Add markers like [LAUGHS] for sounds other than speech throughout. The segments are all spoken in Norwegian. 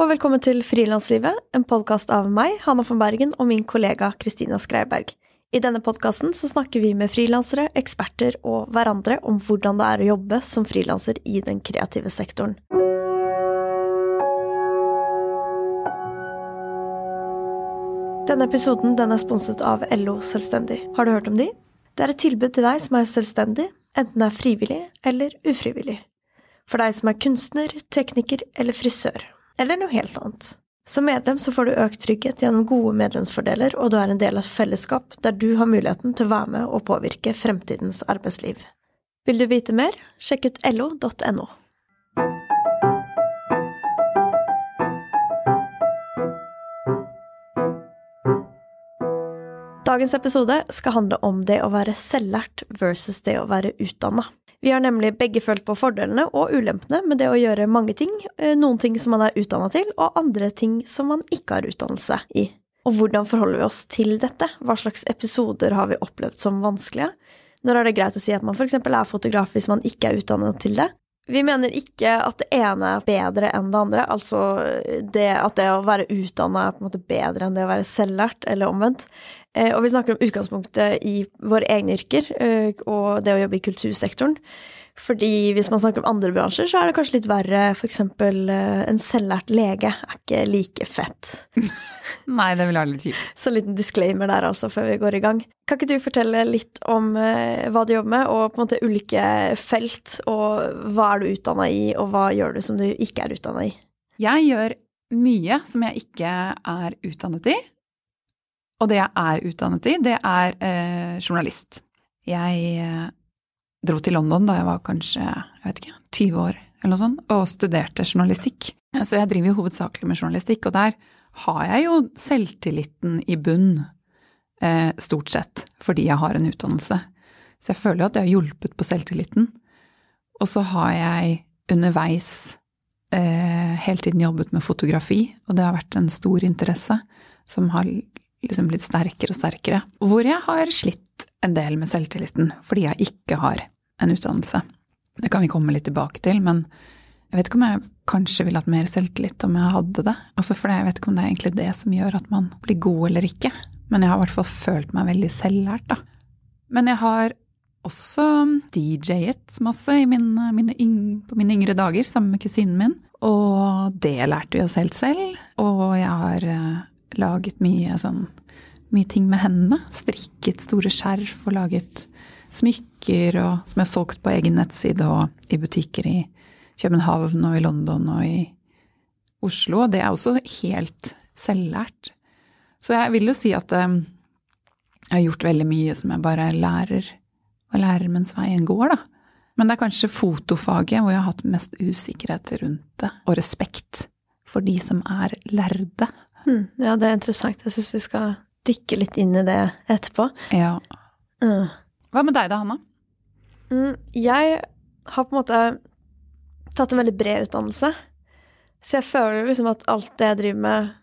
og velkommen til Frilanslivet, en podkast av meg, Hanna von Bergen, og min kollega Kristina Skreiberg. I denne podkasten snakker vi med frilansere, eksperter og hverandre om hvordan det er å jobbe som frilanser i den kreative sektoren. Denne episoden den er sponset av LO Selvstendig. Har du hørt om de? Det er et tilbud til deg som er selvstendig, enten det er frivillig eller ufrivillig. For deg som er kunstner, tekniker eller frisør. Eller noe helt annet. Som medlem så får du økt trygghet gjennom gode medlemsfordeler, og du er en del av et fellesskap der du har muligheten til å være med og påvirke fremtidens arbeidsliv. Vil du vite mer, sjekk ut lo.no. Dagens episode skal handle om det å være selvlært versus det å være utdanna. Vi har nemlig begge følt på fordelene og ulempene med det å gjøre mange ting, eh, noen ting som man er utdanna til, og andre ting som man ikke har utdannelse i. Og hvordan forholder vi oss til dette? Hva slags episoder har vi opplevd som vanskelige? Når er det greit å si at man f.eks. er fotograf hvis man ikke er utdannet til det? Vi mener ikke at det ene er bedre enn det andre, altså det at det å være utdanna er på en måte bedre enn det å være selvlært, eller omvendt. Eh, og vi snakker om utgangspunktet i våre egne yrker eh, og det å jobbe i kultursektoren. Fordi hvis man snakker om andre bransjer, så er det kanskje litt verre. Eksempel eh, en selvlært lege er ikke like fett. [LAUGHS] Nei, det vil være litt kjipt. Så en liten disclaimer der altså, før vi går i gang. Kan ikke du fortelle litt om hva du jobber med, og på en måte ulike felt, og hva er du utdanna i, og hva gjør du som du ikke er utdanna i? Jeg gjør mye som jeg ikke er utdannet i, og det jeg er utdannet i, det er eh, journalist. Jeg eh, dro til London da jeg var kanskje jeg vet ikke, 20 år eller noe sånt, og studerte journalistikk. Så jeg driver jo hovedsakelig med journalistikk, og der har jeg jo selvtilliten i bunn, eh, stort sett, fordi jeg har en utdannelse. Så jeg føler jo at jeg har hjulpet på selvtilliten. Og så har jeg underveis eh, hele tiden jobbet med fotografi, og det har vært en stor interesse som har liksom blitt sterkere og sterkere. Hvor jeg har slitt en del med selvtilliten fordi jeg ikke har en utdannelse. Det kan vi komme litt tilbake til, men jeg vet ikke om jeg kanskje ville hatt mer selvtillit om jeg hadde det. Altså for jeg vet ikke om det er egentlig det som gjør at man blir god eller ikke. Men jeg har i hvert fall følt meg veldig selvlært, da. Men jeg har også DJ-et masse mine, mine yng, på mine yngre dager sammen med kusinen min. Og det lærte vi oss helt selv. Og jeg har eh, laget mye sånn mye ting med hendene. Strikket store skjerf og laget smykker og, som jeg har solgt på egen nettside og i butikker i København og i London og i Oslo. Det er også helt selvlært. Så jeg vil jo si at um, jeg har gjort veldig mye som jeg bare lærer, og lærer mens veien går, da. Men det er kanskje fotofaget hvor jeg har hatt mest usikkerhet rundt det, og respekt for de som er lærde. Mm, ja, det er interessant. Jeg syns vi skal dykke litt inn i det etterpå. Ja. Mm. Hva med deg da, Hanna? Mm, jeg har på en måte tatt en veldig bred utdannelse. Så jeg føler liksom at alt det jeg driver med,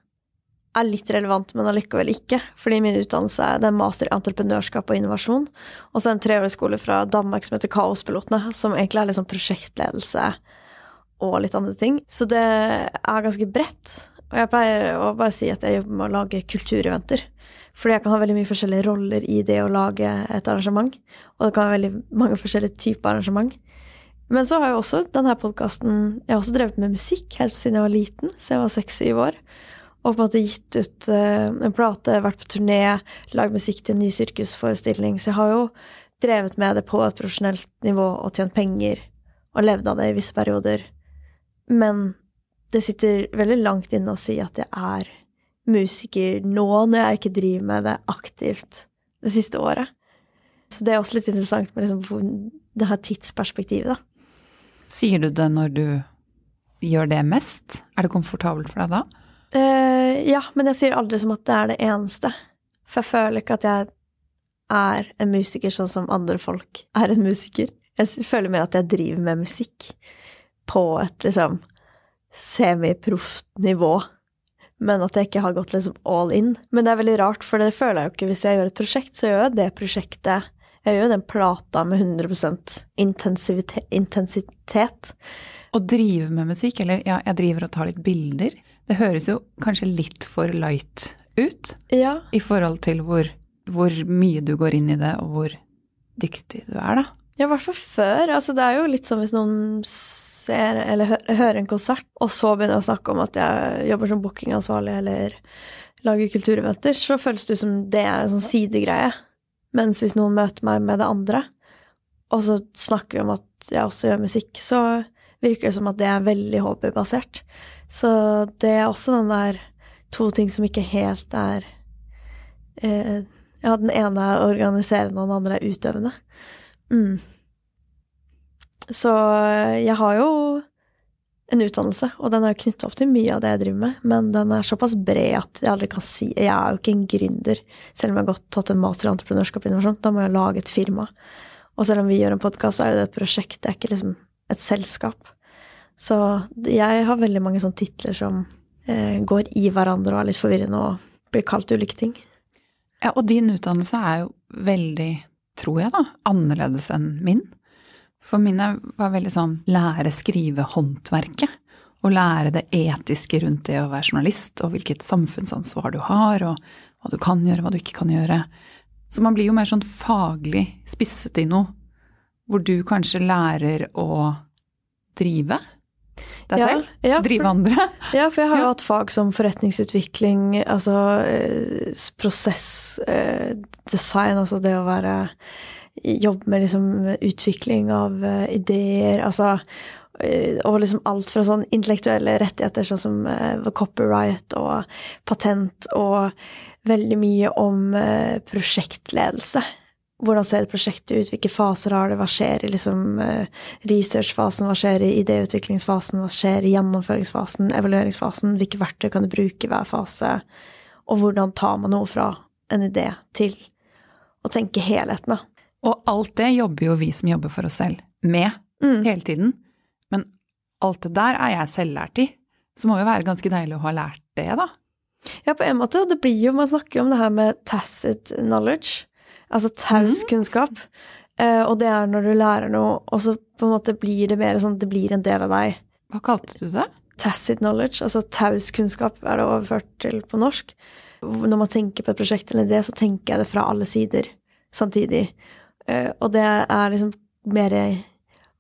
er litt relevant, men allikevel ikke. Fordi min utdannelse er, det er master i entreprenørskap og innovasjon. Og så en treårig skole fra Danmark som heter Kaospilotene, som egentlig er liksom prosjektledelse og litt andre ting. Så det er ganske bredt. Og jeg pleier å bare si at jeg jobber med å lage kultureventer. Fordi jeg kan ha veldig mye forskjellige roller i det å lage et arrangement. Og det kan være veldig mange forskjellige typer arrangement. Men så har jeg også denne podkasten Jeg har også drevet med musikk helt siden jeg var liten, så jeg var seks-syv år. Og på en måte gitt ut uh, en plate, vært på turné, lagd musikk til en ny sirkusforestilling. Så jeg har jo drevet med det på et profesjonelt nivå og tjent penger og levd av det i visse perioder. Men det sitter veldig langt inne å si at jeg er musiker nå, når jeg ikke driver med det aktivt det siste året. Så det er også litt interessant med liksom det her tidsperspektivet, da. Sier du det når du gjør det mest? Er det komfortabelt for deg da? Uh, ja, men jeg sier aldri som at det er det eneste. For jeg føler ikke at jeg er en musiker sånn som andre folk er en musiker. Jeg føler mer at jeg driver med musikk på et liksom semiproft nivå, men at jeg ikke har gått liksom all in. Men det er veldig rart, for det føler jeg jo ikke hvis jeg gjør et prosjekt, så gjør jeg det prosjektet Jeg gjør jo den plata med 100% intensitet. Å drive med musikk, eller ja, jeg driver og tar litt bilder, Det høres jo kanskje litt for light ut Ja. i forhold til hvor, hvor mye du går inn i det, og hvor dyktig du er, da. Ja, i hvert fall før. Altså, det er jo litt som hvis noen ser eller hø hører en konsert, og så begynner jeg å snakke om at jeg jobber som bookingansvarlig eller lager kultureventer, så føles det ut som det er en sånn sidegreie. Mens hvis noen møter meg med det andre, og så snakker vi om at jeg også gjør musikk, så virker det som at det er veldig hobbybasert. Så det er også den der to ting som ikke helt er eh, Ja, den ene er organiserende, og den andre er utøvende. Mm. Så jeg har jo en utdannelse, og den er jo knytta opp til mye av det jeg driver med, men den er såpass bred at jeg aldri kan si Jeg er jo ikke en gründer, selv om jeg har godt tatt en master i entreprenørskap og innovasjon. Da må jeg lage et firma. Og selv om vi gjør en podkast, så er jo det et prosjekt, det er ikke liksom et selskap. Så jeg har veldig mange sånne titler som eh, går i hverandre og er litt forvirrende og blir kalt ulike ting. Ja, og din utdannelse er jo veldig, tror jeg da, annerledes enn min. For min er- var veldig sånn lære skrive håndverket. Og lære det etiske rundt det å være journalist, og hvilket samfunnsansvar du har, og hva du kan gjøre, hva du ikke kan gjøre. Så man blir jo mer sånn faglig spisset i noe, hvor du kanskje lærer å drive deg Ja, selv. ja, for- drive andre. Ja, for jeg har [LAUGHS] jo hatt fag som forretningsutvikling, altså eh, s- prosess, eh, design, altså det å være Jobbe med liksom utvikling av eh, ideer, altså eh, og liksom alt fra sånn intellektuelle rettigheter, sånn som uh, copyright og patent, og veldig mye om uh, prosjektledelse. Hvordan ser et prosjekt ut, hvilke faser har det, hva skjer i liksom researchfasen, hva skjer i idéutviklingsfasen, hva skjer i gjennomføringsfasen, evalueringsfasen, hvilke verktøy kan du bruke i hver fase, og hvordan tar man noe fra en idé til å tenke helheten, da. Og alt det jobber jo vi som jobber for oss selv med Mm. hele tiden. Men alt det der er jeg selvlært i. Så må jo være ganske deilig å ha lært det, da. Ja, på en måte, og det blir jo, man snakker jo om det her med tacit knowledge, altså taus kunnskap, eh, og det er når du lærer noe, og så på en måte blir det mer sånn, det blir en del av deg. Hva kalte du det? Tacit knowledge, altså taus kunnskap er det overført til på norsk. Når man tenker på et prosjekt eller det, så tenker jeg det fra alle sider samtidig. Eh, og det er liksom mer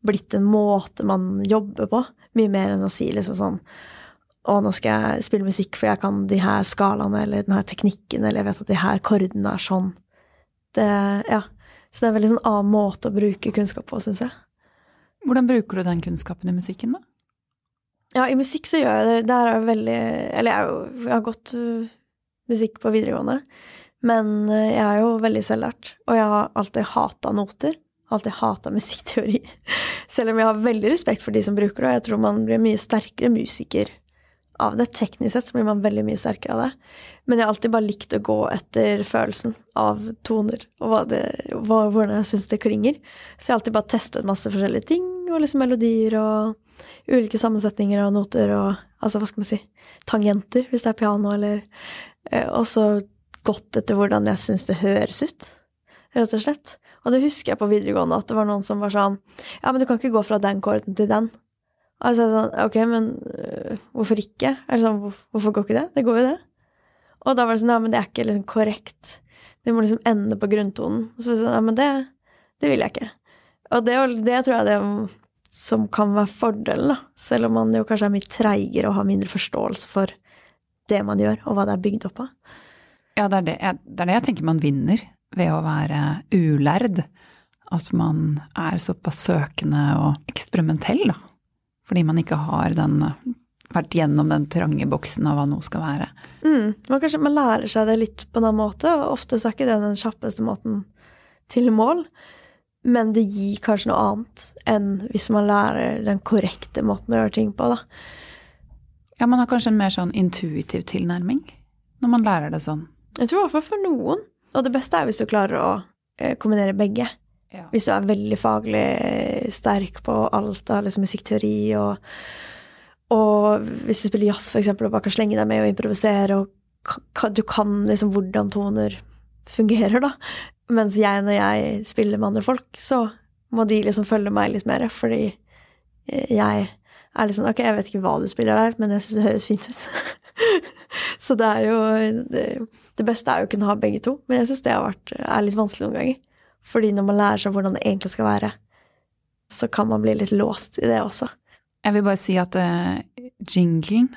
blitt en måte man jobber på, mye mer enn å si liksom sånn å, nå skal jeg spille musikk for jeg kan de her skalaene eller den her teknikken, eller jeg vet at de her kordene er sånn. Det, ja. Så det er en veldig sånn annen måte å bruke kunnskap på, syns jeg. Hvordan bruker du den kunnskapen i musikken, da? Ja, i musikk så gjør jeg det. Der er jeg veldig Eller jeg, jeg har gått uh, musikk på videregående, men uh, jeg er jo veldig selvlært. Og jeg har alltid hata noter. Alltid hata [LAUGHS] musikkteori. Selv om jeg har veldig respekt for de som bruker det, og jeg tror man blir mye sterkere musiker av det. Teknisk sett så blir man veldig mye sterkere av det. Men jeg har alltid bare likt å gå etter følelsen av toner, og det, hvordan jeg syns det klinger. Så jeg har alltid bare testet masse forskjellige ting, og liksom melodier og ulike sammensetninger av noter og altså, hva skal man si, tangenter, hvis det er piano, eller eh, Og så gått etter hvordan jeg syns det høres ut, rett og slett. Og det husker jeg på videregående, at det var noen som var sånn Ja, men du kan ikke gå fra den korden til den. Og jeg sånn, ok, men øh, hvorfor ikke? Er sånn, hvorfor går ikke det? Det går jo det. Og da var det sånn, ja, men det er ikke liksom korrekt. Det må liksom ende på grunntonen. Og så var det sånn, ja, men det, det vil jeg ikke. Og det, det tror jeg det som kan være fordelen, da. Selv om man jo kanskje er mye treigere og har mindre forståelse for det man gjør, og hva det er bygd opp av. Ja, det er det, jeg, det er det jeg tenker man vinner ved å være ulærd. At man er såpass søkende og eksperimentell, da. Fordi man ikke har den vært gjennom den trange boksen av hva noe skal være. Mm. Man, kanskje, man lærer seg det litt på en annen måte, og ofte så er ikke det den kjappeste måten til mål. Men det gir kanskje noe annet enn hvis man lærer den korrekte måten å gjøre ting på, da. Ja, man har kanskje en mer sånn intuitiv tilnærming når man lærer det sånn. Jeg tror i hvert fall for noen. Og det beste er hvis du klarer å eh, kombinere begge. Ja. Hvis du er veldig faglig sterk på alt av liksom musikkteori og Og hvis du spiller jazz, for eksempel, og bare kan slenge deg med og improvisere, og du kan liksom hvordan toner fungerer, da. Mens jeg, når jeg spiller med andre folk, så må de liksom følge meg litt mer, fordi eh, jeg er litt sånn Ok, jeg vet ikke hva du spiller der, men jeg syns det høres fint ut. [LAUGHS] [LAUGHS] så det er jo det, det, beste er jo å kunne ha begge to, men jeg syns det vært, er litt vanskelig noen ganger. Fordi når man lærer seg hvordan det egentlig skal være, så kan man bli litt låst i det også. Jeg vil bare si at uh, jinglen,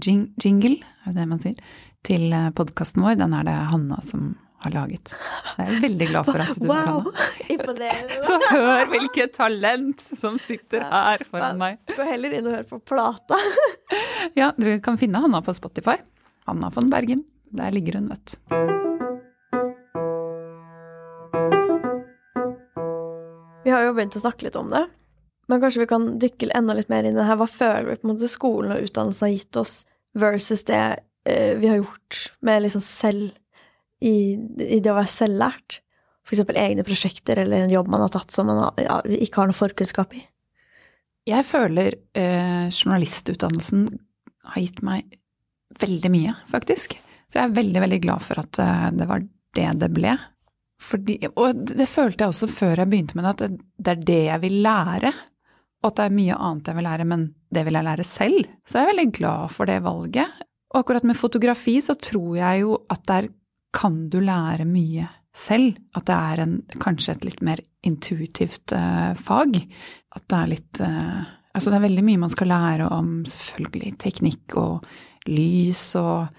jing, jingle, er det det man sier, til eh, podkasten vår, den er det Hanna som har laget. Jeg er veldig glad for at du wow. Imponerende. Så hør hvilket talent som sitter her foran meg. Gå heller inn og hør på plata. [LAUGHS] ja, dere kan finne Hanna på Spotify. Hanna von Bergen. Der ligger hun, vet Vi har jo begynt å snakke litt om det, men kanskje vi kan dykke enda litt mer inn i det her. Hva føler vi på en måte skolen og utdannelsen har gitt oss, versus det eh, vi har gjort med liksom selv i, i, det å være selvlært? Eksempel egne prosjekter eller en jobb man har tatt som man har, ja, ikke har noe forkunnskap i. Jeg føler eh, journalistutdannelsen har gitt meg veldig mye, faktisk. Så jeg er veldig, veldig glad for at eh, det var det det ble. Fordi, og det følte jeg også før jeg begynte med det, at det er det jeg vil lære. Og at det er mye annet jeg vil lære, men det vil jeg lære selv. Så jeg er veldig glad for det valget. Og akkurat med fotografi så tror jeg jo at der kan du lære mye selv. At det er en, kanskje et litt mer intuitivt uh, fag. At det er litt uh, Altså det er veldig mye man skal lære om selvfølgelig teknikk og lys og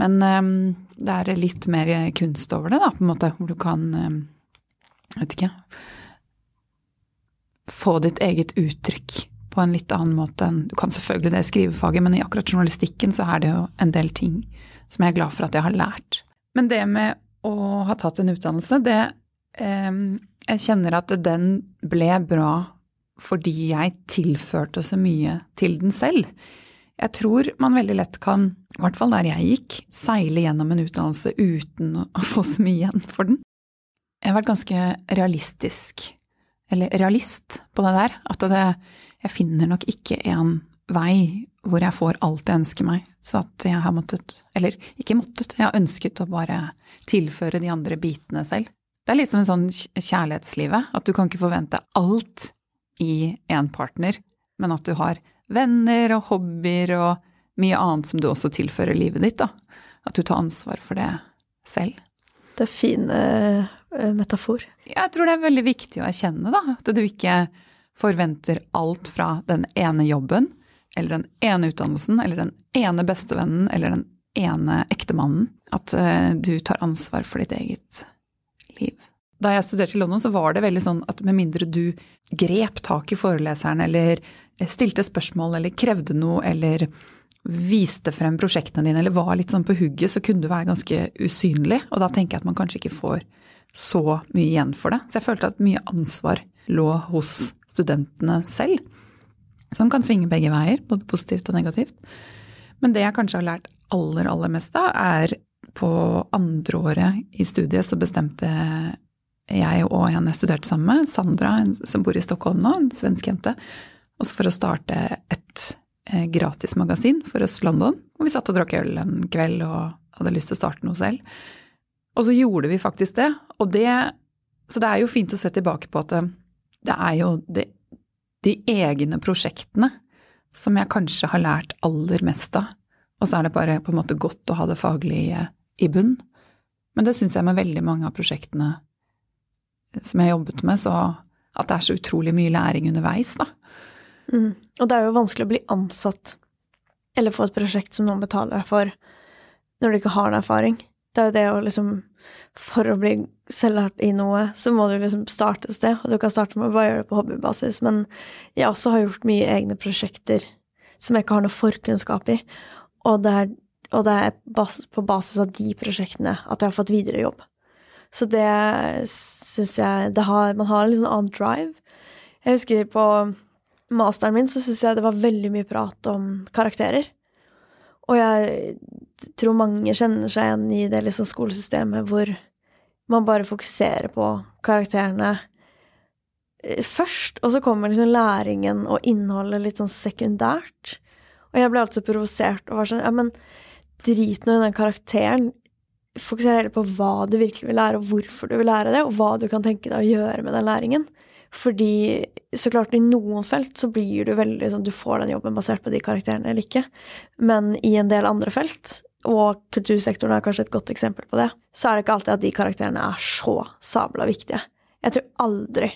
men um, det er litt mer kunst over det, da, på en måte, hvor du kan um, Vet ikke Få ditt eget uttrykk på en litt annen måte enn Du kan selvfølgelig det skrivefaget, men i akkurat journalistikken så er det jo en del ting som jeg er glad for at jeg har lært. Men det med å ha tatt en utdannelse, det eh, Jeg kjenner at den ble bra fordi jeg tilførte så mye til den selv. Jeg tror man veldig lett kan, i hvert fall der jeg gikk, seile gjennom en utdannelse uten å få så mye igjen for den. Jeg har vært ganske realistisk, eller realist, på det der. At det, jeg finner nok ikke en vei hvor jeg får alt jeg ønsker meg. Så at jeg har måttet, eller ikke måttet, jeg har ønsket å bare tilføre de andre bitene selv. Det er liksom sånn kjærlighetslivet, at du kan ikke forvente alt i en partner, men at du har venner og hobbyer og mye annet som du også tilfører livet ditt, da. At du tar ansvar for det selv. Det er fin uh, metafor. Jeg tror det er veldig viktig å erkjenne, da. At du ikke forventer alt fra den ene jobben, eller den ene utdannelsen, eller den ene bestevennen, eller den ene ektemannen. At uh, du tar ansvar for ditt eget liv. Da jeg studerte i London, så var det veldig sånn at med mindre du grep tak i foreleseren eller stilte spørsmål eller krevde noe eller viste frem prosjektene dine eller var litt sånn på hugget, så kunne du være ganske usynlig. Og da tenker jeg at man kanskje ikke får så mye igjen for det. Så jeg følte at mye ansvar lå hos studentene selv. Som kan svinge begge veier, både positivt og negativt. Men det jeg kanskje har lært aller, aller mest av, er på andreåret i studiet så bestemte jeg og en jeg studerte sammen med, Sandra, som bor i Stockholm nå, en svensk jente, også for å starte et gratis magasin for oss London. Og vi satt og drakk øl en kveld og hadde lyst til å starte noe selv. Og så gjorde vi faktisk det. Og det Så det er jo fint å se tilbake på at det er jo det, de egne prosjektene som jeg kanskje har lært aller mest av. Og så er det bare på en måte godt å ha det faglige i bunn. Men det syns jeg med veldig mange av prosjektene som jeg har jobbet med, så at det er så utrolig mye læring underveis, da. Mm. Og det er jo vanskelig å bli ansatt eller få et prosjekt som noen betaler for, når du ikke har noen erfaring. Det er jo det å liksom For å bli selvlært i noe, så må du liksom starte et sted. Og du kan starte med å bare gjøre det på hobbybasis. Men jeg også har gjort mye egne prosjekter som jeg ikke har noe forkunnskap i. Og det er, og det er på basis av de prosjektene at jeg har fått videre jobb. Så det syns jeg det har, Man har en litt sånn annen drive. Jeg husker på masteren min så syns jeg det var veldig mye prat om karakterer. Og jeg tror mange kjenner seg igjen i det liksom skolesystemet hvor man bare fokuserer på karakterene eh, først, og så kommer liksom læringen og innholdet litt sånn sekundært. Og jeg ble alltid provosert og var sånn Ja, men drit nå i den karakteren. fokusere heller på hva du virkelig vil lære, og hvorfor du vil lære det, og hva du kan tenke deg å gjøre med den læringen. Fordi så klart, i noen felt så blir du veldig sånn Du får den jobben basert på de karakterene eller ikke. Men i en del andre felt, og kultursektoren er kanskje et godt eksempel på det, så er det ikke alltid at de karakterene er så sabla viktige. Jeg tror aldri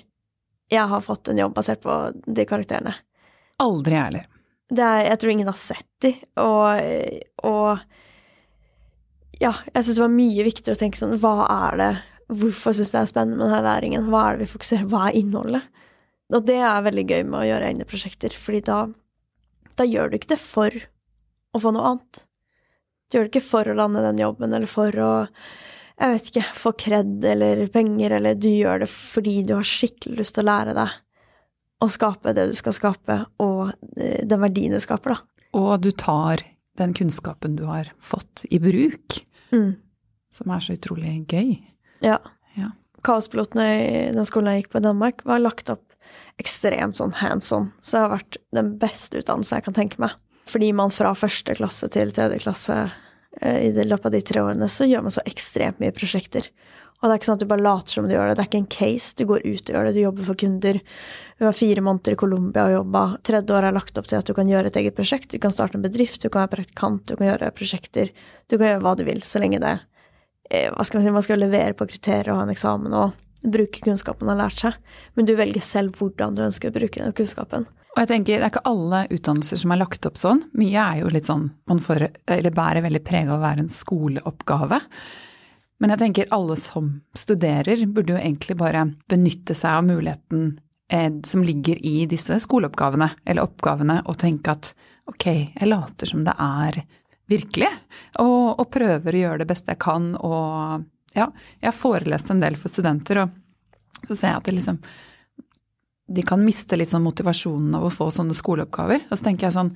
jeg har fått en jobb basert på de karakterene. Aldri jeg heller. Er, jeg tror ingen har sett de, og, og ja, jeg syns det var mye viktigere å tenke sånn Hva er det Hvorfor syns jeg det er spennende med denne læringen? Hva er det vi fokuserer Hva er innholdet? Og det er veldig gøy med å gjøre egne prosjekter, fordi da, da gjør du ikke det for å få noe annet. Du gjør det ikke for å lande den jobben, eller for å jeg vet ikke, få kred eller penger, eller du gjør det fordi du har skikkelig lyst til å lære deg å skape det du skal skape, og eh, den verdien det skaper, da. Og du tar den kunnskapen du har fått, i bruk, mm. som er så utrolig gøy. Ja. Ja. Kaospilotene i den skolen jeg gikk på i Danmark, var lagt opp ekstremt sånn hands on, så det har vært den beste utdannelsen jeg kan tenke meg. Fordi man fra første klasse til tredje klasse eh, i løpet av de tre årene, så gjør man så ekstremt mye prosjekter. Og det er ikke sånn at du bare later som du gjør det. Det er ikke en case. Du går ut og gjør det. Du jobber for kunder. Du har fire måneder i Colombia og jobba. Tredje år er lagt opp til at du kan gjøre et eget prosjekt. Du kan starte en bedrift, du kan være praktikant, du kan gjøre prosjekter. Du kan gjøre hva du vil, så lenge det hva skal man si, man skal levere på kriterier og ha en eksamen og bruke kunnskapen man har lært seg. Men du velger selv hvordan du ønsker å bruke den kunnskapen. Og jeg tenker, Det er ikke alle utdannelser som er lagt opp sånn. Mye er jo litt sånn, man får, eller bærer veldig preg av å være en skoleoppgave. Men jeg tenker alle som studerer, burde jo egentlig bare benytte seg av muligheten eh, som ligger i disse skoleoppgavene, eller oppgavene, og tenke at ok, jeg later som det er virkelig, og, og prøver å gjøre det beste jeg kan. Og ja, jeg har forelest en del for studenter, og så ser jeg at det liksom de kan miste litt sånn motivasjonen av å få sånne skoleoppgaver. Og så tenker jeg sånn,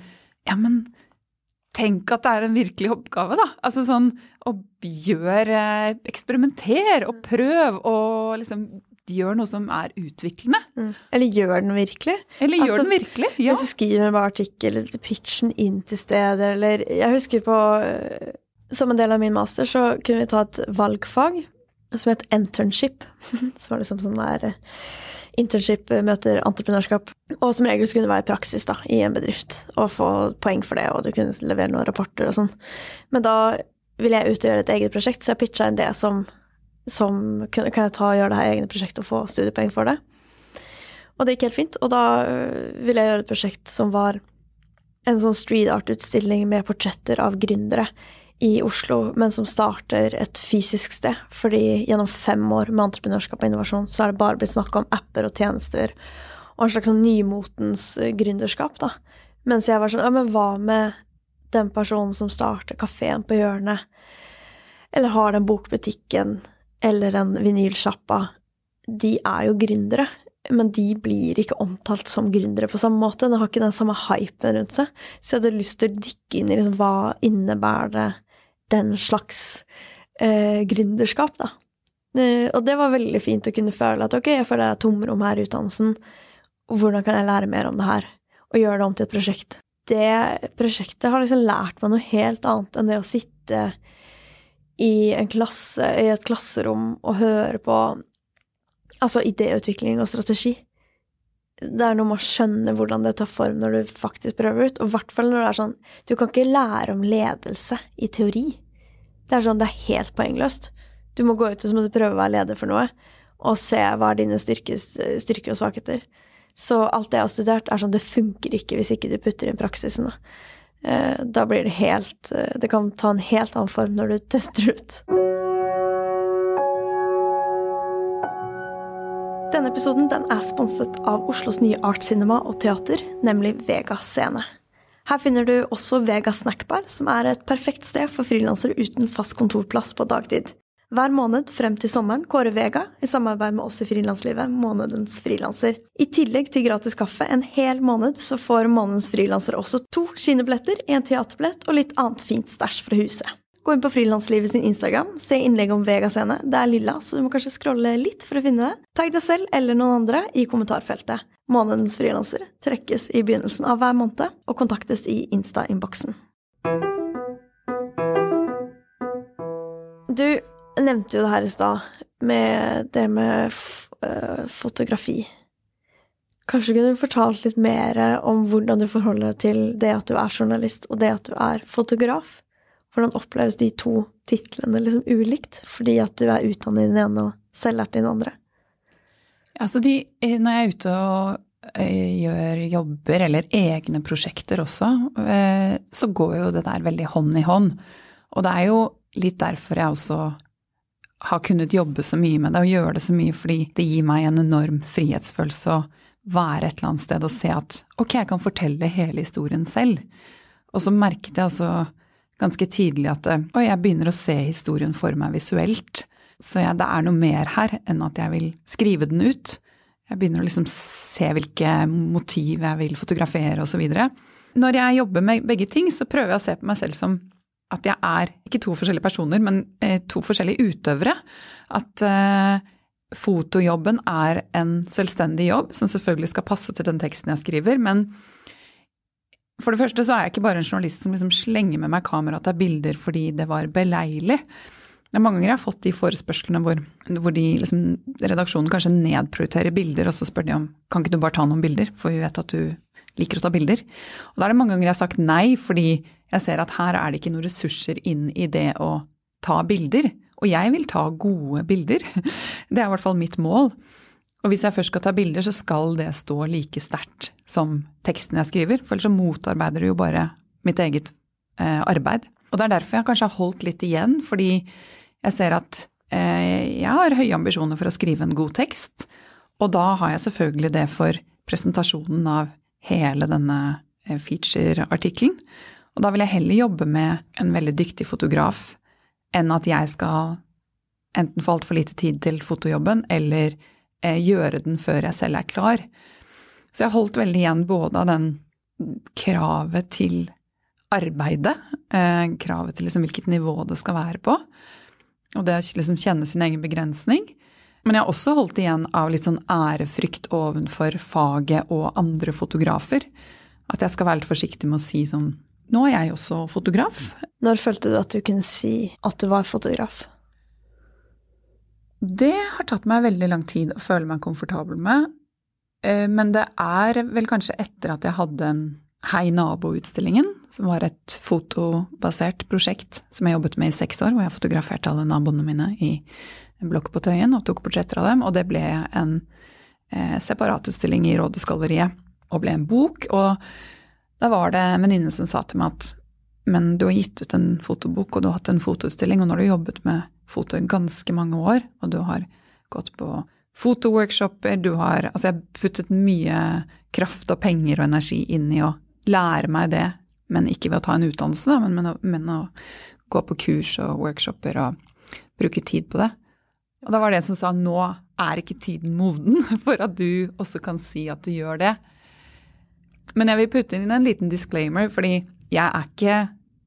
ja, men tenk at det er en virkelig oppgave, da. Altså sånn å gjøre Eksperimenter og prøv og liksom gjør noe som er utviklende. Mm. Eller gjør den virkelig? Eller gjør Altså, den virkelig, ja. Hvis du skriver en bare artikkel, eller pitchen inn til steder, eller Jeg husker på øh, Som en del av min master så kunne vi ta et valgfag som het internship. [LAUGHS] som var liksom sånn der øh, Internship møter entreprenørskap. Og som regel så kunne det være praksis da, i en bedrift, og få poeng for det, og du kunne levere noen rapporter og sånn. Men da ville jeg ut og gjøre et eget prosjekt, så jeg pitcha inn det som, som Kan jeg ta og gjøre det her egne prosjektet og få studiepoeng for det? Og det gikk helt fint. Og da øh, ville jeg gjøre et prosjekt som var en sånn street art-utstilling med portretter av gründere i Oslo, men som starter et fysisk sted. Fordi gjennom fem år med entreprenørskap og innovasjon, så er det bare blitt snakka om apper og tjenester og en slags sånn nymotens øh, gründerskap, da. Mens jeg var sånn, ja, men hva med den personen som starter kafeen på hjørnet, eller har den bokbutikken, eller den vinylsjappa, de er jo gründere, men de blir ikke omtalt som gründere på samme måte. De har ikke den samme hypen rundt seg. Så jeg hadde lyst til å dykke inn i liksom, hva innebærer det den slags eh, gründerskap, da. Eh, og det var veldig fint å kunne føle at ok, jeg føler det er tomrom her i utdannelsen, hvordan kan jeg lære mer om det her, og gjøre det om til et prosjekt. Det prosjektet har liksom lært meg noe helt annet enn det å sitte i klasse, i et klasserom og høre på altså idéutvikling og strategi. Det er noe med å skjønne hvordan det tar form når du faktisk prøver ut, og i hvert fall når det er sånn Du kan ikke lære om ledelse i teori. Det er sånn, det er helt poengløst. Du må gå ut og så må du prøve å være leder for noe, og se hva er dine styrker, styrker og svakheter. Så alt det jeg har studert, er sånn det funker ikke hvis ikke du putter inn praksisen. Da, da blir det helt eh, Det kan ta en helt annen form når du [LAUGHS] tester ut. Denne episoden den er sponset av Oslos nye Art Cinema og teater, nemlig Vega Scene. Her finner du også Vega Snackbar, som er et perfekt sted for frilansere uten fast kontorplass på dagtid. Hver måned frem til sommeren kårer Vega, i samarbeid med oss i Frilanslivet, månedens frilanser. I tillegg til gratis kaffe en hel måned, så får månedens frilanser også to kinobilletter, en teaterbillett og litt annet fint stæsj fra huset. Gå inn på Frilanslivet sin Instagram, se innlegget om Vega scene. Det er lilla, så du må kanskje scrolle litt for å finne det. Tagg deg selv eller noen andre i kommentarfeltet. Månedens frilanser trekkes i begynnelsen av hver måned og kontaktes i Insta-innboksen. Du nevnte jo det her i stad, med det med uh, fotografi. Kanskje kunne du fortalt litt mer om hvordan du forholder deg til det at du er journalist, og det at du er fotograf? Hvordan oppleves de to titlene liksom ulikt, fordi at du er utdannet i den ene og selvlært i den andre? Altså de, eh, når jeg er ute og eh, gjør jobber, eller egne prosjekter også, så går jo det der veldig hånd i hånd. Og det er jo litt derfor jeg også har kunnet jobbe så mye med det og gjøre det så mye, fordi det gir meg en enorm frihetsfølelse å være et eller annet sted og se at ok, jeg kan fortelle hele historien selv. Og så merket jeg altså ganske tidlig at oi, jeg begynner å se historien for meg visuelt. Så jeg, det er noe mer her enn at jeg vil skrive den ut. Jeg begynner å liksom se hvilke motiv jeg vil fotografere osv. Når jeg jobber med begge ting, så prøver jeg å se på meg selv som at jeg er ikke to forskjellige personer, men eh, to forskjellige utøvere. At uh, fotojobben er en selvstendig jobb som selvfølgelig skal passe til den teksten jeg skriver. Men for det første så er jeg ikke bare en journalist som liksom slenger med meg kamera og tar bilder fordi det var beleilig. Det er mange ganger jeg har fått de forespørslene hvor, hvor de, liksom, redaksjonen kanskje nedprioriterer bilder, og så spør de om kan ikke du bare ta noen bilder, for vi vet at du liker å ta bilder. Og da er det mange ganger jeg har sagt nei, fordi jeg ser at her er det ikke noen ressurser inn i det å ta bilder. Og jeg vil ta gode bilder. [LAUGHS] Det er i hvert fall mitt mål. Og hvis jeg først skal ta bilder, så skal det stå like sterkt som teksten jeg skriver. For ellers så motarbeider det jo bare mitt eget eh, arbeid. Og det er derfor jeg kanskje har holdt litt igjen, fordi jeg ser at eh, jeg har høye ambisjoner for å skrive en god tekst. Og da har jeg selvfølgelig det for presentasjonen av hele denne eh, feature-artikkelen. Og da vil jeg heller jobbe med en veldig dyktig fotograf enn at jeg skal enten få altfor lite tid til fotojobben, eller eh, gjøre den før jeg selv er klar. Så jeg holdt veldig igjen både av den kravet til arbeidet, eh, kravet til liksom hvilket nivå det skal være på, og det å liksom kjenne sin egen begrensning. Men jeg har også holdt igjen av litt sånn ærefrykt ovenfor faget og andre fotografer. At jeg skal være litt forsiktig med å si sånn Nå er jeg også fotograf. Når følte du at du kunne si at du var fotograf? Det har tatt meg veldig lang tid å føle meg komfortabel med. Eh, men det er vel kanskje etter at jeg hadde Hei nabo-utstillingen, som var et fotobasert prosjekt som jeg jobbet med i seks år, hvor jeg fotograferte alle naboene mine i en blokk på Tøyen og tok portretter av dem. Og det ble en eh, separatutstilling i Rådhusgalleriet og ble en bok. Og da var det en venninne som sa til meg at men du har gitt ut en fotobok, og du har hatt en fotoutstilling, og nå har du jobbet med foto i ganske mange år, og du har gått på fotoworkshoper, du har Altså, jeg har puttet mye kraft og penger og energi inn i å lære meg det, men ikke ved å ta en utdannelse, da, men, men, men å gå på kurs og workshoper og bruke tid på det. Og da var det en som sa nå er ikke tiden moden [LAUGHS] for at du også kan si at du gjør det. Men jeg vil putte inn en liten disclaimer, fordi jeg er ikke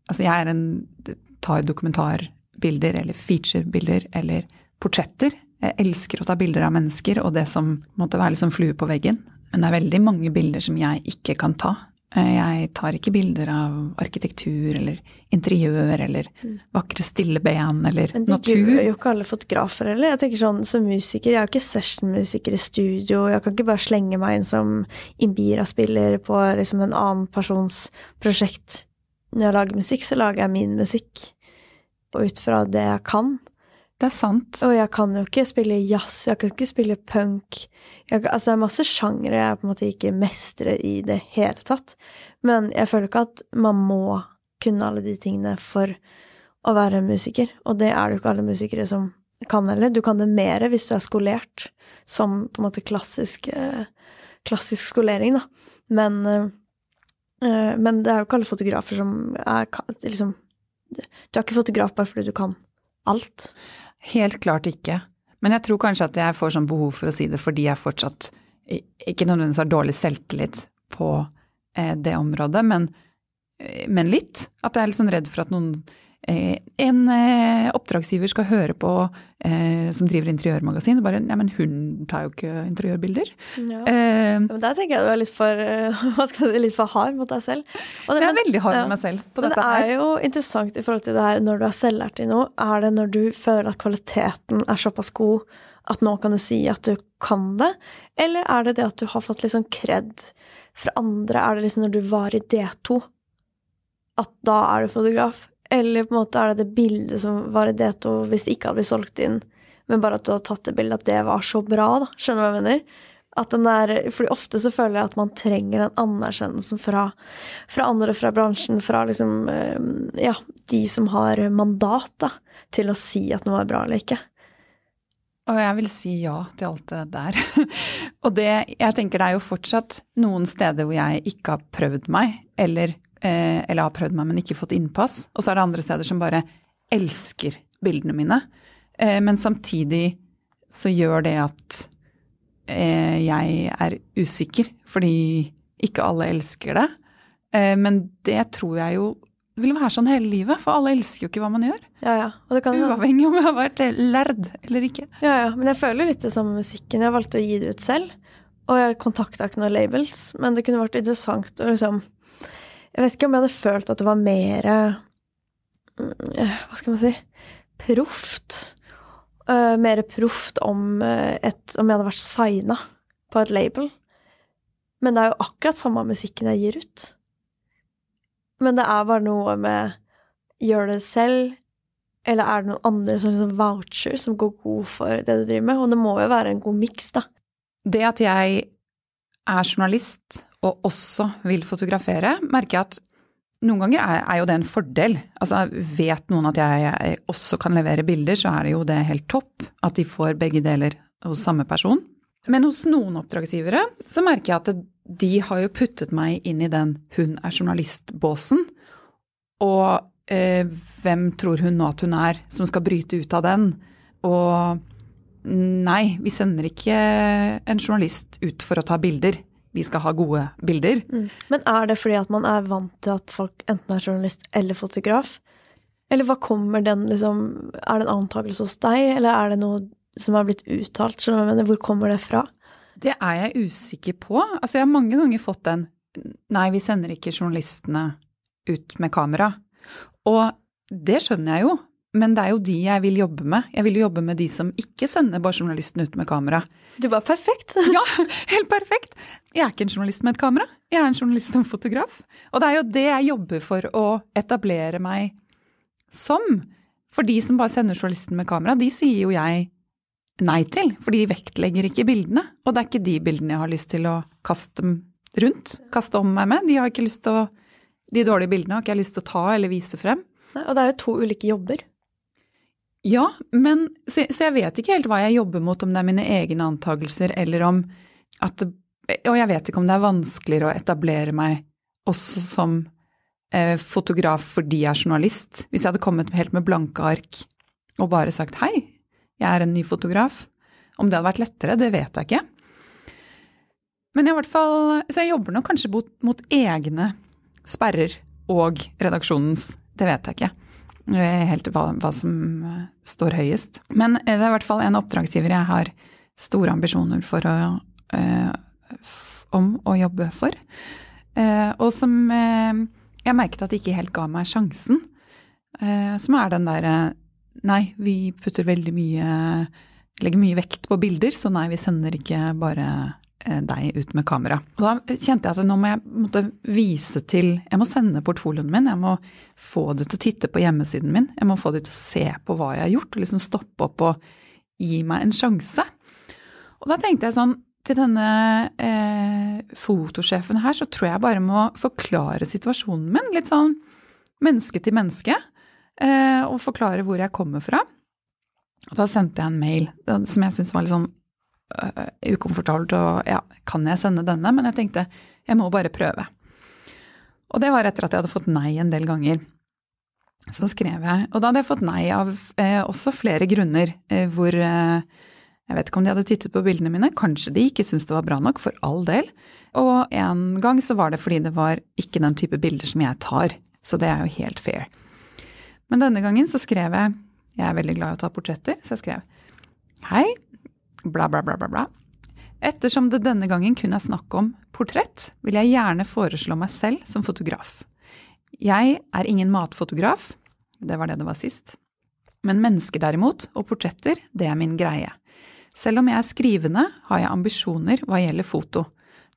Altså jeg er en tar dokumentarbilder eller featurebilder eller portretter. Jeg elsker å ta bilder av mennesker og det som måtte være liksom flue på veggen. Men det er veldig mange bilder som jeg ikke kan ta. Eh, jeg tar ikke bilder av arkitektur eller interiør eller mm. vakre, stille ben eller natur. Men det gjør jo ikke alle fotografer heller. Jeg tenker sånn, Som musiker, jeg er jo ikke sessionmusiker i studio. Jeg kan ikke bare slenge meg inn som Imbira-spiller på liksom en annen persons prosjekt. Når jeg lager musikk, så lager jeg min musikk. Og ut fra det jeg kan. Det er sant. Og jeg kan jo ikke spille jazz, jeg kan ikke spille punk. Jeg, altså, det er masse sjangre jeg på en måte ikke mestrer i det hele tatt. Men jeg føler ikke at man må kunne alle de tingene for å være musiker. Og det er det jo ikke alle musikere som kan heller. Du kan det mer hvis du er skolert, som på en måte klassisk, eh, klassisk skolering, da. Men, eh, eh, men det er jo ikke alle fotografer som er liksom Du er ikke fotograf bare fordi du kan alt. Helt klart ikke. Men jeg tror kanskje at jeg får sånn behov for å si det fordi jeg fortsatt ikke nødvendigvis har dårlig selvtillit på eh, det området, men, eh, men, litt. At jeg er litt sånn redd for at noen en eh, oppdragsgiver skal høre på eh, som driver interiørmagasin, bare ja, men hun tar jo ikke interiørbilder. Ja. Eh, Men der tenker jeg du er litt for, eh, [LAUGHS] jeg litt for hard mot deg selv. Og det- jeg er men- veldig hard ja. med meg selv på Men det er jo interessant i forhold til det her når du er selvlært i noe. Er det når du føler at kvaliteten er såpass god at nå kan du si at du kan det? Eller er det det at du har fått litt sånn kred fra andre? Er det liksom når du var i D2 at da er du fotograf? Eller på en måte er det det bildet som var i D2 hvis det ikke hadde blitt solgt inn, men bare at du har tatt det bildet, at det var så bra, da? Skjønner du hva jeg mener? At den der, fordi ofte så føler jeg at man trenger den anerkjennelsen fra, fra andre fra bransjen, fra liksom eh, ja, de som har mandat da, til å si at noe er bra eller ikke. Og jeg vil si ja til alt det der. [LAUGHS] og det, jeg tenker det er jo fortsatt noen steder hvor jeg ikke har prøvd meg, eller, eller har prøvd meg, men ikke fått innpass. Og så er det andre steder som bare elsker bildene mine. Eh, men samtidig så gjør det at eh, jeg er usikker, fordi ikke alle elsker det. Eh, men det tror jeg jo vil være sånn hele livet, for alle elsker jo ikke hva man gjør. Ja, ja. Og det kan, Uavhengig om jeg har vært lærd eller ikke. ja. Men jeg føler litt det samme musikken. Jeg valgte å gi det ut selv, og jeg kontakta ikke noen labels, men det kunne vært interessant å liksom Jeg vet ikke om jeg hadde følt at det var mer Hva skal man si proft. Uh, mer proft om, eh, om jeg hadde vært signa på et label. Men det er jo akkurat samme musikken jeg gir ut. Men det er bare noe med Gjør det selv, eller er det noen andre som liksom voucher, som går god for det du driver med? Og det må jo være en god miks, da. Det at jeg er journalist og også vil fotografere, merker jeg at noen ganger er, er jo det en fordel. Altså vet noen at jeg, også kan levere bilder, så er det jo det helt topp at de får begge deler hos samme person. Men hos noen oppdragsgivere så merker jeg at de har jo puttet meg inn i den hun er journalist-båsen. Og eh, hvem tror hun nå at hun er som skal bryte ut av den? Og nei, vi sender ikke en journalist ut for å ta bilder. Vi skal ha gode bilder. Men er det fordi at man er vant til at folk enten er journalist eller fotograf? Eller hva kommer den liksom Er det en antakelse hos deg, eller er det noe som har blitt uttalt? Mener? Hvor kommer det fra? Det er jeg usikker på. Altså, jeg har mange ganger fått den Nei, vi sender ikke journalistene ut med kamera. Og det skjønner jeg jo, men det er jo de jeg vil jobbe med. Jeg vil jo jobbe med de som ikke sender bare journalisten ut med kamera. Du bare perfekt! [LAUGHS] Ja, helt perfekt! Jeg er ikke en journalist med et kamera. Jeg er en journalist og en fotograf. Og det er jo det jeg jobber for å etablere meg som. For de som bare sender journalisten med kamera, de sier jo jeg nei til. For de vektlegger ikke bildene. Og det er ikke de bildene jeg har lyst til å kaste dem rundt. Kaste om meg med. De har ikke lyst til å De dårlige bildene har ikke jeg lyst til å ta eller vise frem. Nei, Og det er jo to ulike jobber. Ja, men så, så jeg vet ikke helt hva jeg jobber mot, om det er mine egne antakelser, eller om at Og jeg vet ikke om det er vanskeligere å etablere meg også som eh, fotograf fordi jeg er journalist. Hvis jeg hadde kommet helt med blanke ark og bare sagt hei, jeg er en ny fotograf. Om det hadde vært lettere, det vet jeg ikke. Men i hvert fall, så jeg jobber nok kanskje mot, mot egne sperrer og redaksjonens. Det vet jeg ikke helt hva, hva som eh, står høyest. Men eh, det er i hvert fall en oppdragsgiver jeg har store ambisjoner for å, eh, om å jobbe for. Eh, og som eh, jeg merket at ikke helt ga meg sjansen. Eh, som er den derre Nei, vi putter veldig mye Legger mye vekt på bilder, så nei, vi sender ikke bare deg ut med kamera. Og da kjente jeg at nå må jeg måtte vise til Jeg må sende portfolioen min, jeg må få det til å titte på hjemmesiden min. Jeg må få det til å se på hva jeg har gjort, og liksom stoppe opp og gi meg en sjanse. Og da tenkte jeg sånn til denne eh, fotosjefen her, så tror jeg bare må forklare situasjonen min. Litt sånn menneske til menneske. Eh, og forklare hvor jeg kommer fra. Og da sendte jeg en mail som jeg syntes var litt sånn ukomfortabelt. Og ja, kan jeg sende denne? Men jeg tenkte jeg må bare prøve. Og det var etter at jeg hadde fått nei en del ganger. Så skrev jeg. Og da hadde jeg fått nei av eh, også flere grunner eh, hvor eh, jeg vet ikke om de hadde tittet på bildene mine, kanskje de ikke syntes det var bra nok, for all del. Og en gang så var det fordi det var ikke den type bilder som jeg tar, så det er jo helt fair. Men denne gangen så skrev jeg Jeg er veldig glad i å ta portretter, så jeg skrev Hei, bla, bla, bla, bla, bla. Ettersom det denne gangen kun er snakk om portrett, vil jeg gjerne foreslå meg selv som fotograf. Jeg er ingen matfotograf, det var det det var sist. Men mennesker derimot, og portretter, det er min greie. Selv om jeg er skrivende, har jeg ambisjoner hva gjelder foto.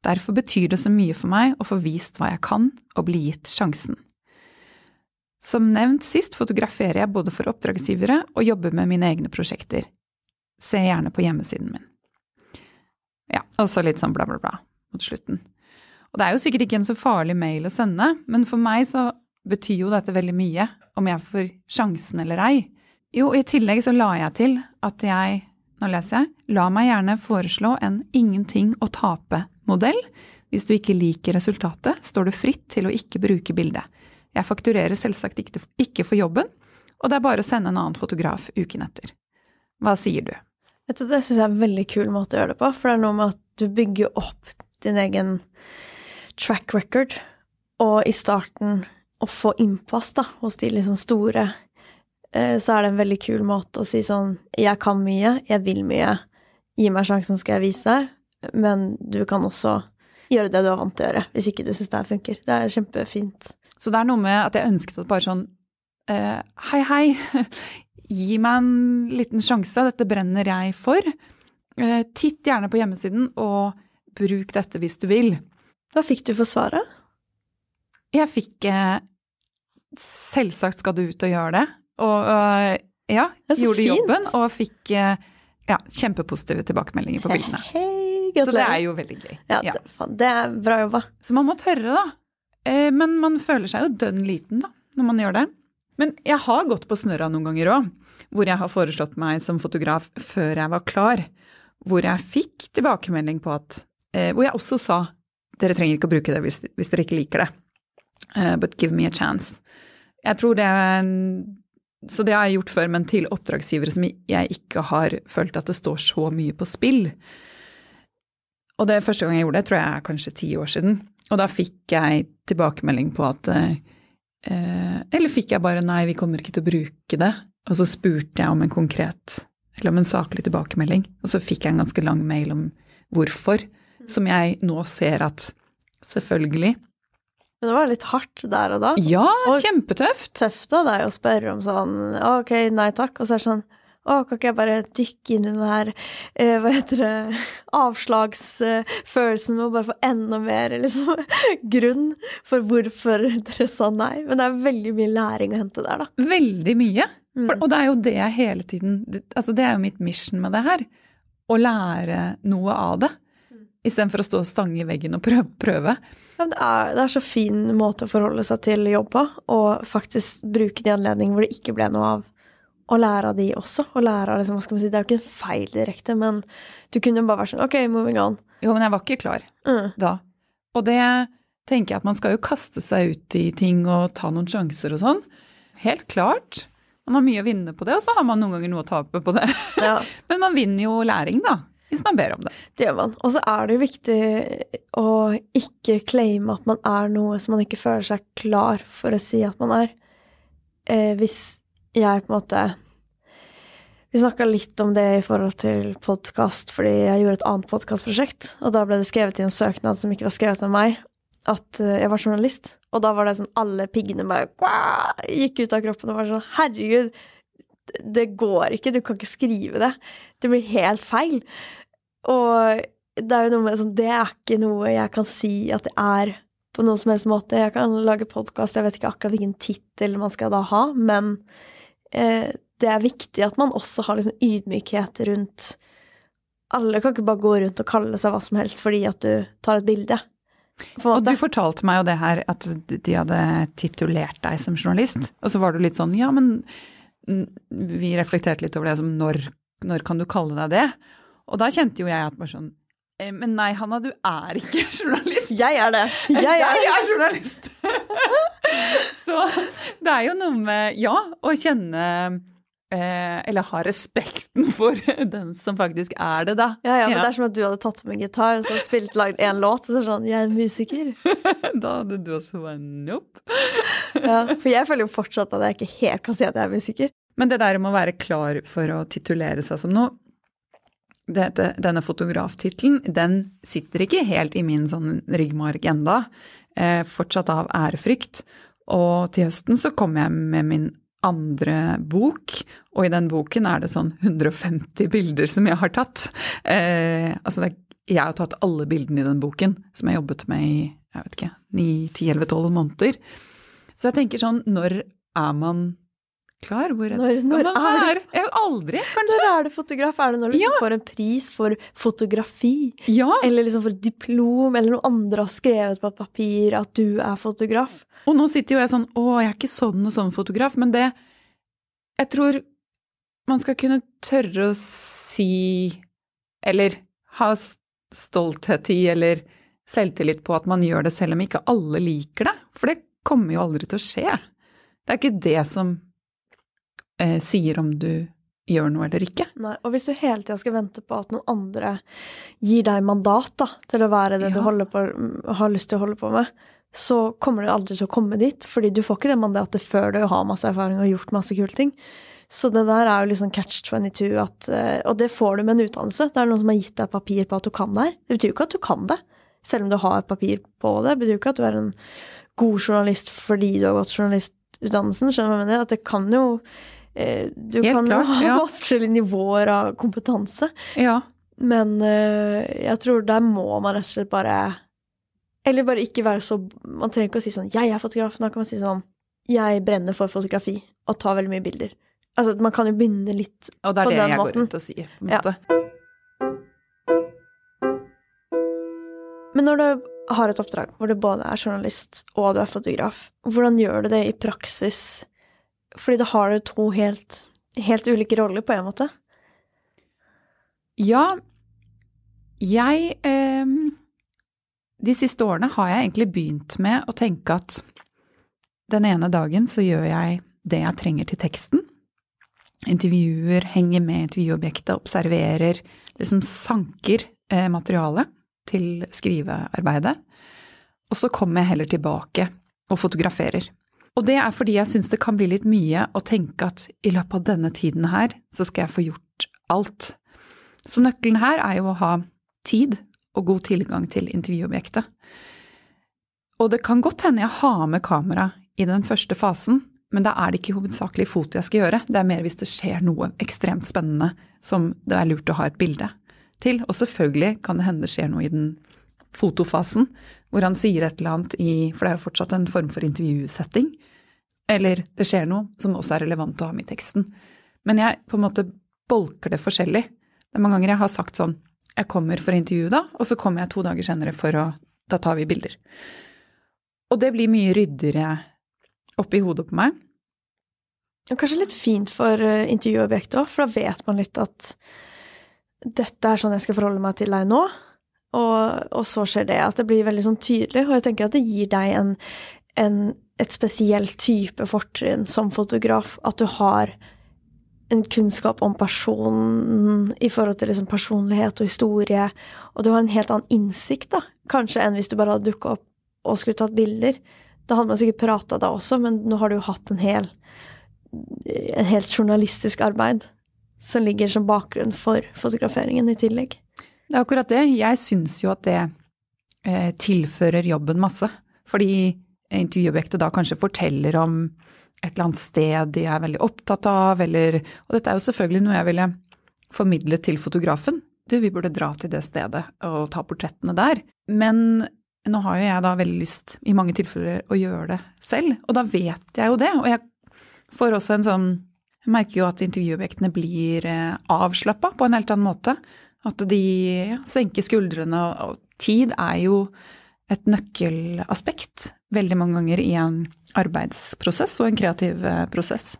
Derfor betyr det så mye for meg å få vist hva jeg kan, og bli gitt sjansen. Som nevnt sist fotograferer jeg både for oppdragsgivere og jobber med mine egne prosjekter. Se gjerne på hjemmesiden min. Ja, og så litt sånn bla, bla, bla mot slutten. Og det er jo sikkert ikke en så farlig mail å sende, men for meg så betyr jo dette veldig mye, om jeg får sjansen eller ei. Jo, i tillegg så la jeg til at jeg, nå leser jeg, la meg gjerne foreslå en ingenting å tape-modell. Hvis du ikke liker resultatet, står du fritt til å ikke bruke bildet. Jeg fakturerer selvsagt ikke for jobben, og det er bare å sende en annen fotograf uken etter. Hva sier du? Vet du, Det syns jeg er en veldig kul måte å gjøre det på, for det er noe med at du bygger opp din egen track record, og i starten å få innpass da, hos de liksom store, eh, så er det en veldig kul måte å si sånn Jeg kan mye, jeg vil mye, gi meg sjansen, skal jeg vise deg, men du kan også gjøre det du er vant til å gjøre, hvis ikke du syns det her funker. Det er kjempefint. Så det er noe med at jeg ønsket at bare sånn Uh, Hei, hei, gi meg en liten sjanse, dette brenner jeg for. Eh, titt gjerne på hjemmesiden, og bruk dette hvis du vil. Hva fikk du for svaret? Jeg fikk eh, Selvsagt skal du ut og gjøre det. Og øh, ja, gjorde fint. jobben og fikk ja, kjempepositive tilbakemeldinger på bildene. Hei, Så det er jo veldig gøy. Ja, Ja. Det, det er bra jobba. Så man må tørre, da. Eh, Men man føler seg jo dønn liten da, når man gjør det. Men jeg har gått på snørra noen ganger òg, hvor jeg har foreslått meg som fotograf før jeg var klar. Hvor jeg fikk tilbakemelding på at eh, Hvor jeg også sa dere trenger ikke å bruke det hvis, hvis dere ikke liker det. Uh, but give me a chance. Jeg tror det Så det har jeg gjort før, men til oppdragsgivere som jeg ikke har følt at det står så mye på spill. Og det første gang jeg gjorde det, tror jeg er kanskje ti år siden. Og da fikk jeg tilbakemelding på at eh, Eller fikk jeg bare 'nei, vi kommer ikke til å bruke det'. Og så spurte jeg om en konkret, eller om en saklig tilbakemelding. Og så fikk jeg en ganske lang mail om hvorfor, som jeg nå ser at selvfølgelig Men det var litt hardt der og da. Ja, Og- kjempetøft! Tøft av deg å spørre om sånn Ok, nei takk. Og så er det sånn Å, kan ikke jeg bare dykke inn i den her eh, Hva heter det Avslagsfølelsen med å bare få enda mer liksom, [LAUGHS] grunn for hvorfor dere sa nei. Men det er veldig mye læring å hente der, da. Veldig mye. For, Mm. og det er jo det jeg hele tiden Altså, det er jo mitt mission med det her. Å lære noe av det. Istedenfor å stå og stange i veggen og prøve. prøve. Ja, men det, er, det er så fin måte å forholde seg til jobb på, og faktisk bruke de anledningene hvor det ikke ble noe av. Og lære av de også. Og lære av liksom, hva skal man si, Det er jo ikke en feil direkte, men du kunne jo bare vært sånn Ok, moving on. Jo, men jeg var ikke klar Mm. da. Og det tenker jeg at man skal jo kaste seg ut i ting og ta noen sjanser og sånn. Helt klart. Man har mye å vinne på det, og så har man noen ganger noe å tape på det. [LAUGHS] Ja, Men man vinner jo læring, da. Hvis man ber om det. det gjør man. Og så er det jo viktig å ikke claime at man er noe som man ikke føler seg klar for å si at man er. Eh, hvis jeg på en måte Vi snakka litt om det i forhold til podkast, fordi jeg gjorde et annet podkastprosjekt, og da ble det skrevet i en søknad som ikke var skrevet av meg, at eh, jeg var journalist. Og da var det sånn alle piggene bare gikk ut av kroppen og var sånn Herregud, det går ikke, du kan ikke skrive det. Det blir helt feil. Og det er jo noe med sånn Det er ikke noe jeg kan si at det er på noen som helst måte. Jeg kan lage podkast, jeg vet ikke akkurat hvilken tittel man skal da ha, men det er viktig at man også har liksom ydmykhet rundt Alle kan ikke bare gå rundt og kalle seg hva som helst fordi at du tar et bilde. Og du fortalte meg jo det her, at de hadde titulert deg som journalist. Og så var du litt sånn, ja, men vi reflekterte litt over det som når, når kan du kalle deg det? Og da kjente jo jeg at bare sånn, eh, men nei, Hanna, du er ikke [LAUGHS] journalist. Jeg er det! Jeg er Jeg er journalist! [LAUGHS] så det er jo noe med, ja, å kjenne eh, Eller ha respekten [LAUGHS] for den som faktisk er det, da. Ja, ja, men det er som at du hadde tatt med en gitar og så spilt lagd én låt, og så er sånn Jeg er musiker. Da hadde du også bare nope. Ja, for jeg føler jo fortsatt at jeg ikke helt kan si at jeg er musiker. Men det der om å være klar for å titulere seg som noe dette, Denne fotograftittelen, den sitter ikke helt i min sånn ryggmarg enda. Eh, fortsatt av ærefrykt. Og til høsten så kommer jeg med min andre bok, og i den boken er det sånn 150 bilder som jeg har tatt. Eh, altså det, jeg har tatt alle bildene i den boken, som jeg jobbet med i jeg vet ikke, 9-10-11-12 måneder. Så jeg tenker sånn, når er man klar? Hvor Når- skal man være? Er vet aldri, kanskje. Når er du fotograf? Er det når du liksom får en pris for fotografi? Ja, Eller liksom for et diplom, eller noe andre har skrevet på papir at du er fotograf? og nå sitter jo jeg sånn, å, jeg er ikke sånn og sånn fotograf, men det, jeg tror man skal kunne tørre å si, eller ha stolthet i, eller selvtillit på at man gjør det selv om ikke alle liker det, for det kommer jo aldri til å skje. Det er ikke det som eh, sier om du gjør noe eller ikke. Nei, og hvis du hele tida skal vente på at noen andre gir deg mandat da, til å være det du Ja. du på, har lyst til å holde på med, så kommer du aldri til å komme dit, fordi du får ikke det mandatet før du har masse erfaring og gjort masse kule ting. Så det der er jo liksom catch 22, at, eh, og det får du med en utdannelse. Det er noen som har gitt deg papir på at du kan det her. Det betyr jo ikke at du kan det, selv om du har papir på det. Det betyr jo ikke at du er en god journalist fordi du har gått journalistutdannelsen. Skjønner du hva jeg mener? At det kan jo Du Helt kan klart, ha ja. [LAUGHS] forskjellige nivåer av kompetanse. Ja, Men eh, jeg tror der må man rett og slett bare Eller bare ikke være så Man trenger ikke å si sånn 'Jeg er fotograf'. Da kan man si sånn 'Jeg brenner for fotografi og tar veldig mye bilder'. Altså, man kan jo begynne litt på den måten. og det er det jeg jeg går måten. rundt og sier, på en Ja. Men når du har et oppdrag hvor du både er journalist og du er fotograf, hvordan gjør du det i praksis? Fordi da har du to helt, helt ulike roller, på en måte. Ja, jeg eh, De siste årene har jeg egentlig begynt med å tenke at den ene dagen så gjør jeg det jeg trenger til teksten. Intervjuer, henger med intervjuobjektet, observerer, liksom sanker eh, materialet til skrivearbeidet. Og så kommer jeg heller tilbake og fotograferer. Og det er fordi jeg syns det kan bli litt mye å tenke at i løpet av denne tiden her, så skal jeg få gjort alt. Så nøkkelen her er jo å ha tid og god tilgang til intervjuobjektet. Og det kan godt hende jeg har med kamera i den første fasen, men da er det ikke hovedsakelig foto jeg skal gjøre. Det er mer hvis det skjer noe ekstremt spennende som det er lurt å ha et bilde til. Og selvfølgelig kan det hende det skjer noe i den fotofasen, hvor han sier et eller annet i For det er jo fortsatt en form for intervjusetting. Eller det skjer noe som også er relevant å ha med i teksten. Men jeg på en måte bolker det forskjellig. Det er mange ganger jeg har sagt sånn Jeg kommer for intervju da, og så kommer jeg to dager senere for å Da tar vi bilder. Og det blir mye ryddigere oppi hodet på meg. Og kanskje litt fint for eh, intervjuobjektet òg, for da vet man litt at dette er sånn jeg skal forholde meg til deg nå. Og, og så skjer det, at det blir veldig sånn tydelig. Og jeg tenker at det gir deg en, en, et spesielt type fortrinn som fotograf. At du har en kunnskap om personen i forhold til liksom personlighet og historie. Og du har en helt annen innsikt, da, kanskje, enn hvis du bare hadde dukka opp og skulle tatt bilder. Da hadde man sikkert prata da også, men nå har du jo hatt en hel en helt journalistisk arbeid som ligger som bakgrunn for fotograferingen i tillegg. Det er akkurat det. Jeg syns jo at det eh, tilfører jobben masse. Fordi intervjuobjektet da kanskje forteller om et eller annet sted de er veldig opptatt av, eller Og dette er jo selvfølgelig noe jeg ville formidlet til fotografen. Du, vi burde dra til det stedet og ta portrettene der. Men nå har jo jeg da veldig lyst, i mange tilfeller, å gjøre det selv. Og da vet jeg jo det. Og jeg får også en sånn Jeg merker jo at intervjuobjektene blir eh, avslappa på en helt annen måte. At de senker skuldrene, og tid er jo et nøkkelaspekt veldig mange ganger i en arbeidsprosess og en kreativ eh, prosess.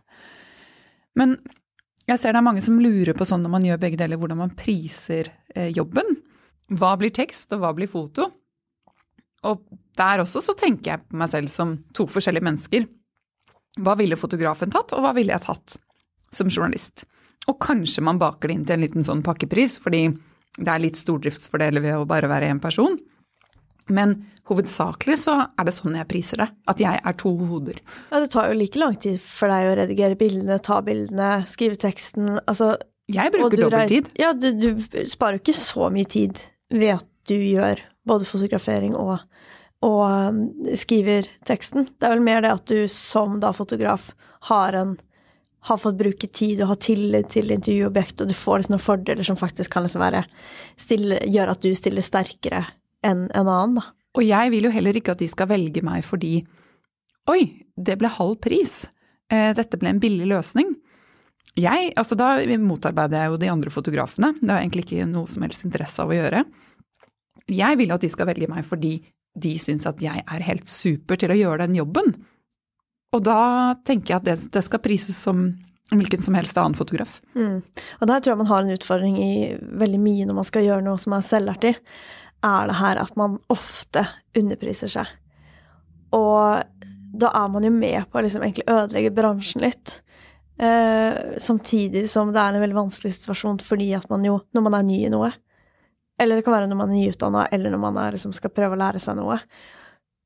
Men jeg ser det er mange som lurer på sånn når man gjør begge deler, hvordan man priser eh, jobben. Hva blir tekst, og hva blir foto? Og der også så tenker jeg på meg selv som to forskjellige mennesker. Hva ville fotografen tatt, og hva ville jeg tatt som journalist? Og kanskje man baker det inn til en liten sånn pakkepris, fordi det er litt stordriftsfordeler ved å bare være én person. Men hovedsakelig så er det sånn jeg priser det. At jeg er to hoder. Ja, det tar jo like lang tid for deg å redigere bildene, ta bildene, skrive teksten. Altså Jeg bruker dobbelttid. Ja, du, du sparer jo ikke så mye tid ved at du gjør både fotografering og, og um, skriver teksten. Det er vel mer det at du som da fotograf har en har fått bruke tid og har tillit til intervjuobjektet, og du får liksom noen fordeler som faktisk kan liksom være stille, gjøre at du stiller sterkere enn en annen, da. Og jeg vil jo heller ikke at de skal velge meg fordi Oi, det ble halv pris. Eh, dette ble en billig løsning. Jeg, altså Da motarbeider jeg jo de andre fotografene. Det har jeg egentlig ikke noe som helst interesse av å gjøre. Jeg vil at de skal velge meg fordi de syns at jeg er helt super til å gjøre den jobben. Og da tenker jeg at det, det skal prises som hvilken som helst annen fotograf. Mm. Og der tror jeg man har en utfordring i veldig mye når man skal gjøre noe som er selvertig, er det her at man ofte underpriser seg. Og da er man jo med på å liksom egentlig ødelegge bransjen litt. Eh, samtidig som det er en veldig vanskelig situasjon fordi at man jo, når man er ny i noe, eller det kan være når man er nyutdanna, eller når man er, liksom, skal prøve å lære seg noe,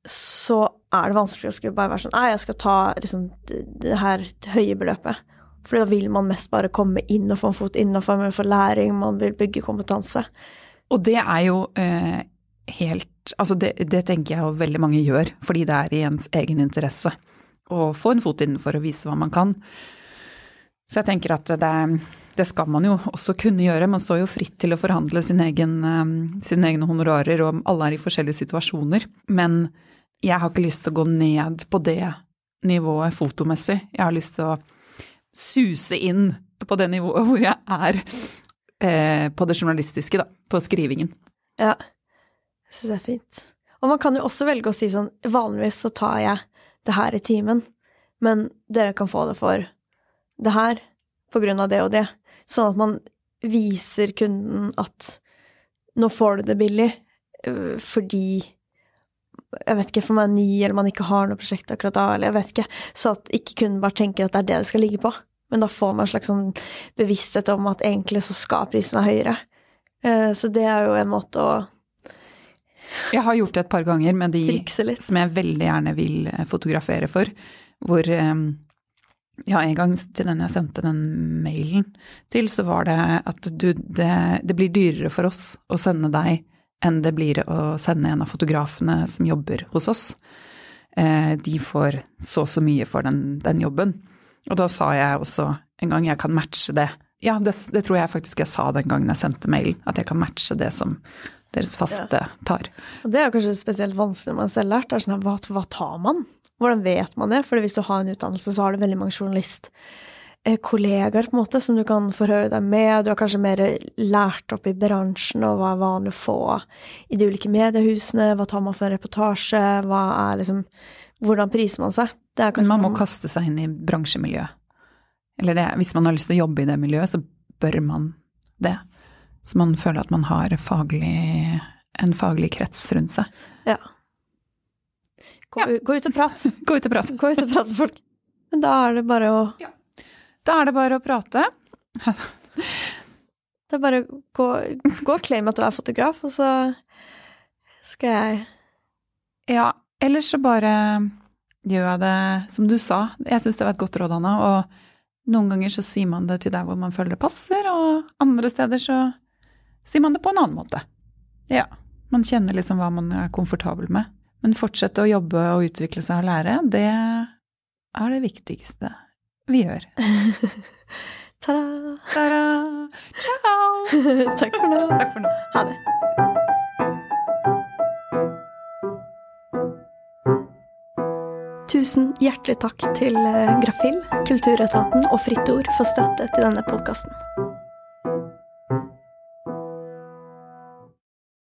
så er det vanskelig å skulle bare være sånn Nei, jeg skal ta liksom, det, her høye beløpet. For da vil man mest bare komme inn og få en fot innafor, man vil få læring, man vil bygge kompetanse. Og det er jo eh, helt Altså det, det, tenker jeg jo veldig mange gjør, fordi det er i ens egen interesse å få en fot innenfor og vise hva man kan. Så jeg tenker at det, det, skal man jo også kunne gjøre. Man står jo fritt til å forhandle eh, sine egne honorarer, og alle er i forskjellige situasjoner. Men jeg har ikke lyst til å gå ned på det nivået fotomessig. Jeg har lyst til å suse inn på det nivået hvor jeg er eh, på det journalistiske, da. På skrivingen. Ja. Jeg syns det er fint. Og man kan jo også velge å si sånn Vanligvis så tar jeg det her i timen, men dere kan få det for det her på grunn av det og det. Sånn at man viser kunden at nå får du det billig øh, fordi jeg vet ikke, for man er ny, eller man ikke har noe prosjekt akkurat da, eller jeg vet ikke. Så at ikke kun bare tenker at det er det det skal ligge på. Men da får man en slags sånn bevissthet om at egentlig så skal prisen være høyere. Eh, så det er jo en måte å Jeg har gjort det et par ganger med de som jeg veldig gjerne vil eh, fotografere for. Hvor eh, ja, en gang til den jeg sendte den mailen til, så var det at du, det, det blir dyrere for oss å sende deg enn det blir å sende en av fotografene som jobber hos oss. Eh, de får så og så mye for den, den, jobben. Og da sa jeg også en gang jeg kan matche det. Ja, det, det, tror jeg faktisk jeg sa den gangen jeg sendte mailen, at jeg kan matche det som deres faste tar. Og det er kanskje spesielt vanskelig når man selv lært. Det er sånn, hva, hva tar man? Hvordan vet man det? For hvis du har en utdannelse, så har du veldig mange journalist Eh, kollegaer på en måte, som du kan forhøre deg med. Du har kanskje mer lært opp i bransjen og hva er vanlig å få i de ulike mediehusene. Hva tar man for en reportasje? Hva er liksom Hvordan priser man seg? Men man må kaste seg inn i bransjemiljøet. Eller det, hvis man har lyst til å jobbe i det miljøet, så bør man det. Så man føler at man har faglig, en faglig krets rundt seg. Ja. Gå, ja. gå ut og prat. [LAUGHS] gå ut og prat. Gå ut og prat med folk. Men da er det bare å ja. Da er det bare å prate. [LAUGHS] det er bare å gå, gå og claime at du er fotograf, og så skal jeg Ja, ellers så bare gjør jeg det som du sa. Jeg syns det var et godt råd, Anna. Og noen ganger så sier man det til der hvor man føler det passer, og andre steder så sier man det på en annen måte. Ja. Man kjenner liksom hva man er komfortabel med. Men fortsette å jobbe og utvikle seg og lære, det er det viktigste vi gjør. [LAUGHS] Ta-da! Ta-da! Ciao! [LAUGHS] Takk for nå. Takk for nå. Ha det. Tusen hjertelig takk til eh, Grafill, Kulturetaten og Fritt Ord for støtte til denne podkasten.